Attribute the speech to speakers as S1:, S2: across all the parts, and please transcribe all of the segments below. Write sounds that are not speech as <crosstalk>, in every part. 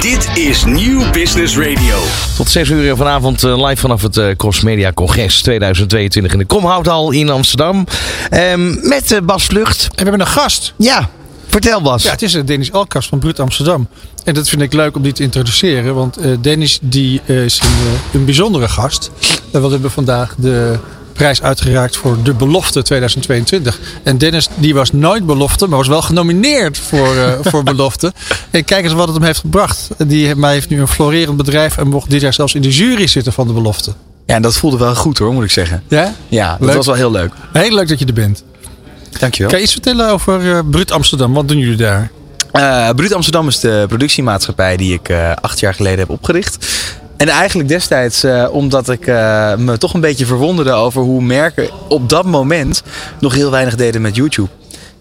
S1: Dit is Nieuw Business Radio.
S2: Tot 6 uur vanavond eh, live vanaf het eh, Cross Media Congres 2022 in de Komhouthal in Amsterdam. Ehm, met eh, Bas Vlucht.
S3: En we hebben een gast.
S2: Ja, vertel Bas.
S3: Ja, het is Dennis Elkast van Bruut Amsterdam. En dat vind ik leuk om die te introduceren. Want eh, Dennis die, is een, een bijzondere gast. Uh, we hebben vandaag de prijs uitgereikt voor de belofte 2022. En Dennis die was nooit belofte, maar was wel genomineerd voor, uh, <laughs> voor belofte. En kijk eens wat het hem heeft gebracht. Die heeft, mij heeft nu een florerend bedrijf en mocht dit jaar zelfs in de jury zitten van de belofte.
S4: Ja, en dat voelde wel goed hoor, moet ik zeggen.
S3: Ja?
S4: Ja, dat
S3: Leuk.
S4: was wel heel leuk.
S3: Heel leuk dat je er bent.
S4: Dankjewel.
S3: Kan je iets vertellen over uh, Bruut Amsterdam? Wat doen jullie daar?
S4: Uh, Bruut Amsterdam is de productiemaatschappij die ik uh, acht jaar geleden heb opgericht. En eigenlijk destijds uh, omdat ik uh, me toch een beetje verwonderde over hoe merken op dat moment nog heel weinig deden met YouTube.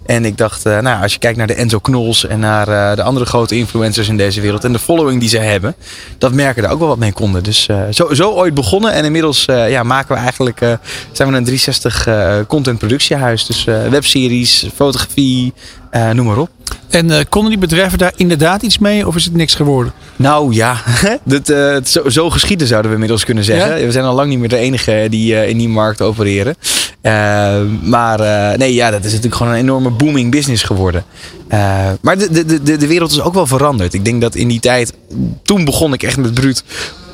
S4: En ik dacht, uh, nou, als je kijkt naar de Enzo Knols en naar de andere grote influencers in deze wereld en de following die ze hebben, dat merken daar ook wel wat mee konden. Dus zo, zo, ooit begonnen en inmiddels ja, maken we eigenlijk, zijn we een 360 content productiehuis. Dus webseries, fotografie, noem maar op.
S3: En konden die bedrijven daar inderdaad iets mee of is het niks geworden?
S4: Nou ja, <laughs> dat, uh, het zo, zo, geschieden zouden we inmiddels kunnen zeggen. Ja? We zijn al lang niet meer de enige die uh, in die markt opereren. maar nee, ja, dat is natuurlijk gewoon een enorme booming business geworden. maar de, de, de, de wereld is ook wel veranderd. Ik denk dat in die tijd, toen begon ik echt met Bruut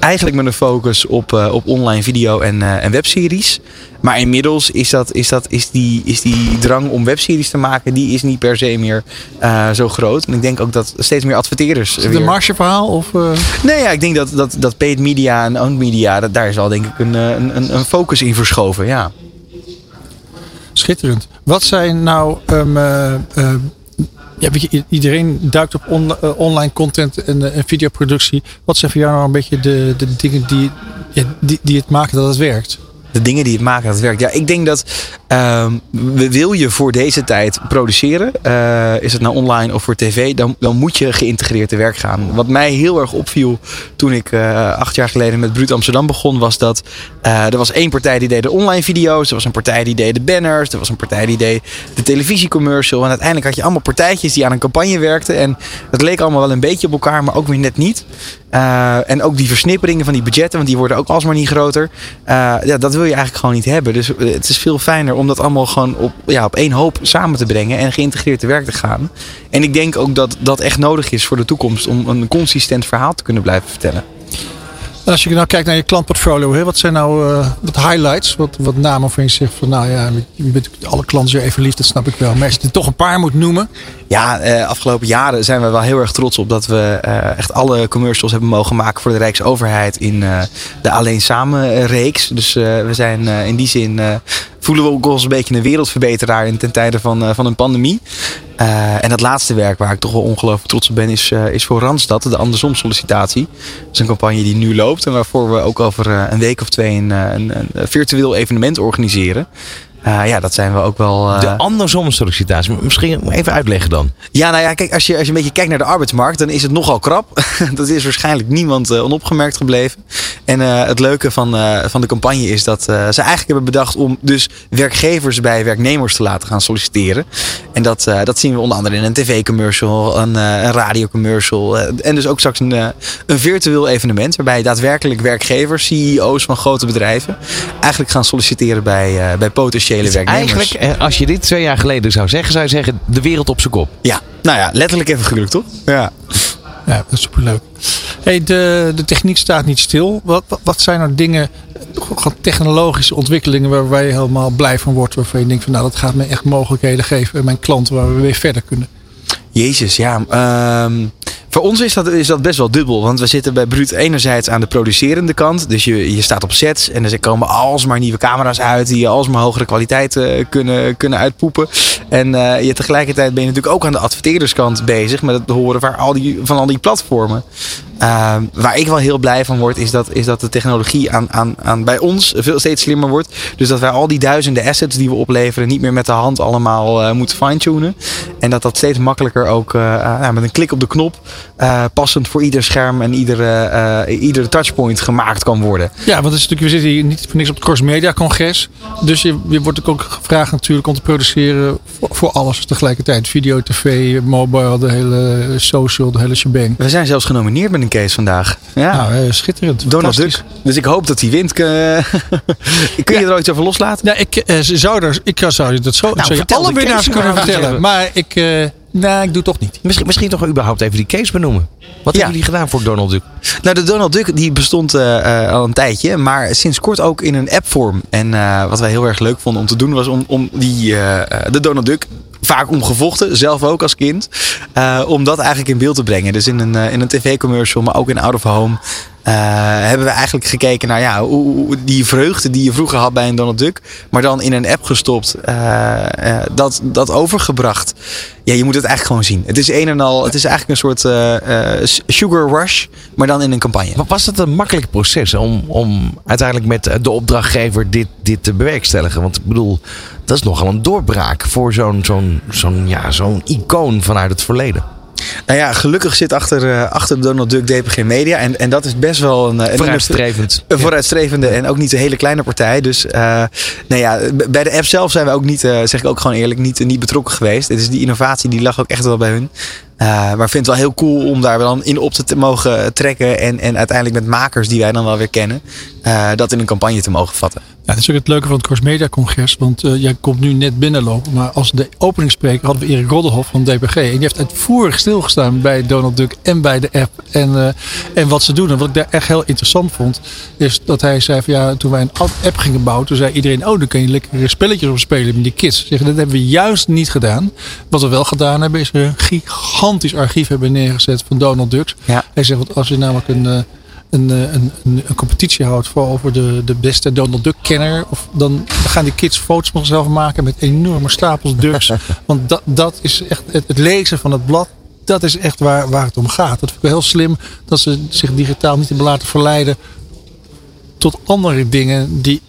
S4: eigenlijk met een focus op, uh, op online video en, uh, en webseries. Maar inmiddels is, dat, is, dat, is, die, is die drang om webseries te maken, die is niet per se meer uh, zo groot. En ik denk ook dat steeds meer adverteerders.
S3: Is het een margeverhaal? Of,
S4: Nee, ja, ik denk dat, dat, dat paid media en owned media, dat, daar is al denk ik een, een, een focus in verschoven. Ja.
S3: Schitterend. Wat zijn nou um, ja, weet je, iedereen duikt op on, uh, online content en, uh, en, videoproductie. Wat zijn voor jou nou een beetje de, de dingen die, ja, die, die het maken dat het werkt?
S4: De dingen die het maken dat het werkt. Ja, ik denk dat uh, wil je voor deze tijd produceren, uh, is het nou online of voor tv, dan, dan moet je geïntegreerd te werk gaan. Wat mij heel erg opviel toen ik uh, acht jaar geleden met Bruut Amsterdam begon, was dat uh, er was één partij die deed de online video's, er was een partij die deed de banners, er was een partij die deed de televisiecommercial. En uiteindelijk had je allemaal partijtjes die aan een campagne werkten. En het leek allemaal wel een beetje op elkaar, maar ook weer net niet. En ook die versnipperingen van die budgetten, want die worden ook alsmaar niet groter. Ja, dat wil je eigenlijk gewoon niet hebben. Dus het is veel fijner om dat allemaal gewoon op, ja, op één hoop samen te brengen en geïntegreerd te werk te gaan. En ik denk ook dat dat echt nodig is voor de toekomst om een consistent verhaal te kunnen blijven vertellen.
S3: Als je nou kijkt naar je klantportfolio, hè, wat zijn nou uh, wat highlights? Wat, wat namen waarvan je zegt van nou ja, je bent alle klanten even lief, dat snap ik wel. Maar als je er toch een paar moet noemen.
S4: Ja, uh, afgelopen jaren zijn we wel heel erg trots op dat we uh, echt alle commercials hebben mogen maken voor de Rijksoverheid in de Alleen Samen reeks. Dus we zijn in die zin voelen we ook ons een beetje een wereldverbeteraar in ten tijde van, van een pandemie. Uh, en het laatste werk waar ik toch wel ongelooflijk trots op ben, is, uh, is voor Randstad, de andersom sollicitatie. Dat is een campagne die nu loopt en waarvoor we ook over uh, een week of twee een, een, een virtueel evenement organiseren. Uh, ja, dat zijn we ook wel. Uh...
S2: De andersom sollicitatie. Misschien even uitleggen dan.
S4: Ja, nou ja, kijk, als je, als je een beetje kijkt naar de arbeidsmarkt, dan is het nogal krap. <laughs> dat is waarschijnlijk niemand uh, onopgemerkt gebleven. En het leuke van, van de campagne is dat ze eigenlijk hebben bedacht om dus werkgevers bij werknemers te laten gaan solliciteren. En dat, dat zien we onder andere in een tv-commercial, een, een radiocommercial. en dus ook straks een, een virtueel evenement waarbij daadwerkelijk werkgevers, CEO's van grote bedrijven, eigenlijk gaan solliciteren bij, bij potentiële
S2: Eigenlijk, eh, als je dit twee jaar geleden zou zeggen, zou je zeggen de wereld op zijn kop.
S4: Ja, nou ja, letterlijk even gelukt, toch?
S3: Ja. Ja, dat is superleuk. Hey, de, de techniek staat niet stil. Wat, wat, zijn nou dingen, technologische ontwikkelingen waar, waar je helemaal blij van wordt? Waarvan je denkt van nou dat gaat me echt mogelijkheden geven en mijn klanten waar we weer verder kunnen.
S4: Jezus, ja. Um, voor ons is dat, is dat best wel dubbel. Want we zitten bij Bruut enerzijds aan de producerende kant. Dus je, je staat op sets en er komen alsmaar nieuwe camera's uit. Die alsmaar hogere kwaliteit uh, kunnen, kunnen uitpoepen. En uh, je, tegelijkertijd ben je natuurlijk ook aan de adverteerderskant bezig. Met het horen van al die, van al die platformen. Ehm, waar ik wel heel blij van word, is dat, is dat de technologie aan, aan, aan bij ons veel steeds slimmer wordt. Dus dat wij al die duizenden assets die we opleveren niet meer met de hand allemaal eh, moeten fine-tunen. En dat dat steeds makkelijker ook uh, met een klik op de knop passend voor ieder scherm en iedere, iedere touchpoint gemaakt kan worden.
S3: Ja, want het is natuurlijk, we zitten hier niet voor niks op het Cross Media Congres. Dus je, je wordt ook gevraagd natuurlijk om te produceren voor, voor alles tegelijkertijd. Video, tv, mobile, de hele social, de hele shebang.
S4: We zijn zelfs genomineerd met case vandaag. Ja,
S3: nou, schitterend.
S4: Donald Duck. Dus ik hoop dat hij wint. <laughs> Kun je er ooit over loslaten?
S3: Nou, ik, zou, er, ik zou je dat zo nou, zou je alle winnaars kunnen vertellen. Maar ik... Nee, ik doe toch niet.
S2: Misschien, misschien toch überhaupt even die case benoemen. Wat hebben jullie gedaan voor Donald Duck?
S4: Nou, de Donald Duck die bestond uh, al een tijdje. Maar sinds kort ook in een appvorm. En uh, wat wij heel erg leuk vonden om te doen was om, om die, uh, de Donald Duck vaak omgevochten, zelf ook als kind. Uh, om dat eigenlijk in beeld te brengen. Dus in een, in een tv-commercial, maar ook in Out of Home. Uh, hebben we eigenlijk gekeken naar ja, hoe, die vreugde die je vroeger had bij een Donald Duck, maar dan in een app gestopt, dat, dat overgebracht. Ja, je moet het eigenlijk gewoon zien. Het is een en al, het is eigenlijk een soort sugar rush, maar dan in een campagne.
S2: Was het een makkelijk proces om, om uiteindelijk met de opdrachtgever dit, dit te bewerkstelligen? Want ik bedoel, dat is nogal een doorbraak voor zo'n zo'n zo'n ja, zo'n icoon vanuit het verleden.
S4: Nou ja, gelukkig zit achter, uh, achter Donald Duck DPG Media. En, en dat is best wel een... een
S2: vooruitstrevend.
S4: Een vooruitstrevende en ook niet een hele kleine partij. Dus uh, nou ja, bij de app zelf zijn we ook niet, uh, zeg ik ook gewoon eerlijk, niet, niet betrokken geweest. Het is die innovatie die lag ook echt wel bij hun. Uh, maar ik vind het wel heel cool om daar dan in op te mogen trekken. En, en uiteindelijk met makers die wij dan wel weer kennen. Uh, dat in een campagne te mogen vatten.
S3: Ja, dat is ook het leuke van het Cross Media Congres. Want uh, jij komt nu net binnenlopen. Maar als de openingsspreker hadden we Erik Roddelhoff van DPG. En die heeft uitvoerig stilgestaan bij Donald Duck en bij de app. En, en wat ze doen. En wat ik daar echt heel interessant vond. Is dat hij zei van ja, toen wij een app gingen bouwen. Toen zei iedereen, oh dan kun je lekker spelletjes op spelen met die kids. Zeg, dat hebben we juist niet gedaan. Wat we wel gedaan hebben is een gigantisch archief hebben neergezet van Donald Duck.
S4: Ja.
S3: Hij zegt, want als je namelijk een, een, een, een, een competitie houdt voor over de, de beste Donald Duck kenner. Of dan gaan die kids foto's van zichzelf maken met enorme stapels ducks. <laughs> want dat, dat is echt het, het lezen van het blad. Dat is echt waar, waar het om gaat. Dat vind ik wel heel slim dat ze zich digitaal niet hebben laten verleiden tot andere dingen die,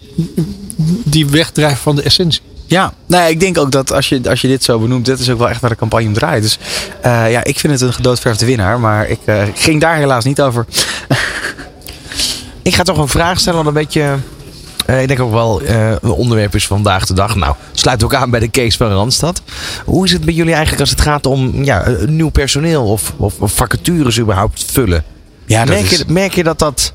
S3: die wegdrijven van de essentie.
S4: Ja, nou ja, ik denk ook dat als je, als je dit zo benoemt, dit is ook wel echt waar de campagne om draait. Dus uh, ja, ik vind het een gedoodverfde winnaar, maar ik uh, ging daar helaas niet over. <laughs>
S2: ik ga toch een vraag stellen, wat een beetje, uh, ik denk ook wel een onderwerp is vandaag de dag. Nou, sluit ook aan bij de case van Randstad. Hoe is het bij jullie eigenlijk als het gaat om ja, nieuw personeel of, of, of vacatures überhaupt vullen?
S4: Ja,
S2: merk,
S4: is...
S2: je, merk je dat dat,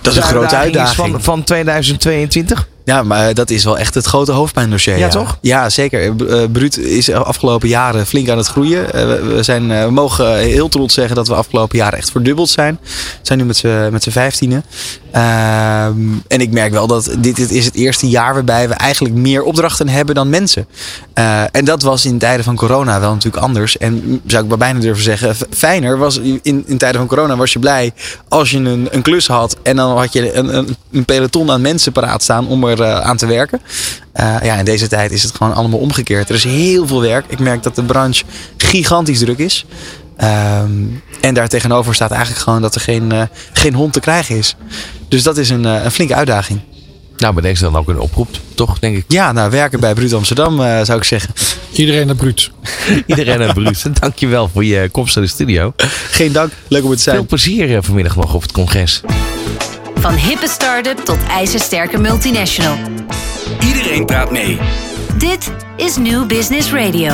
S4: dat is een grote uitdaging
S2: van, van 2022?
S4: Ja, maar dat is wel echt het grote hoofdpijndossier.
S2: Ja, ja. toch?
S4: Ja, zeker. Bruut is de afgelopen jaren flink aan het groeien. We, zijn, we mogen heel trots zeggen dat we afgelopen jaren echt verdubbeld zijn. We zijn nu met z'n vijftienen. Um, en ik merk wel dat dit, is het eerste jaar waarbij we eigenlijk meer opdrachten hebben dan mensen. Uh, en dat was in tijden van corona wel natuurlijk anders. En zou ik wel bijna durven zeggen, fijner was in, in tijden van corona was je blij als je een, een klus had. En dan had je een, een, peloton aan mensen paraat staan om er uh, aan te werken. Uh, ja, in deze tijd is het gewoon allemaal omgekeerd. Er is heel veel werk. Ik merk dat de branche gigantisch druk is. Um, en daar tegenover staat eigenlijk gewoon dat er geen, uh, geen hond te krijgen is. Dus dat is een, uh, een flinke uitdaging.
S2: Nou, bij deze dan ook een oproep, toch, denk ik?
S4: Ja, nou, werken bij Bruut Amsterdam, uh, zou ik zeggen.
S3: Iedereen naar Bruut. <laughs>
S2: Iedereen naar Bruut. <laughs> Dankjewel voor je komst naar de studio.
S4: Geen dank, leuk om het te zijn.
S2: Veel plezier vanmiddag nog op het congres.
S5: Van hippe start-up tot ijzersterke multinational.
S1: Iedereen praat mee.
S5: Dit is New Business Radio.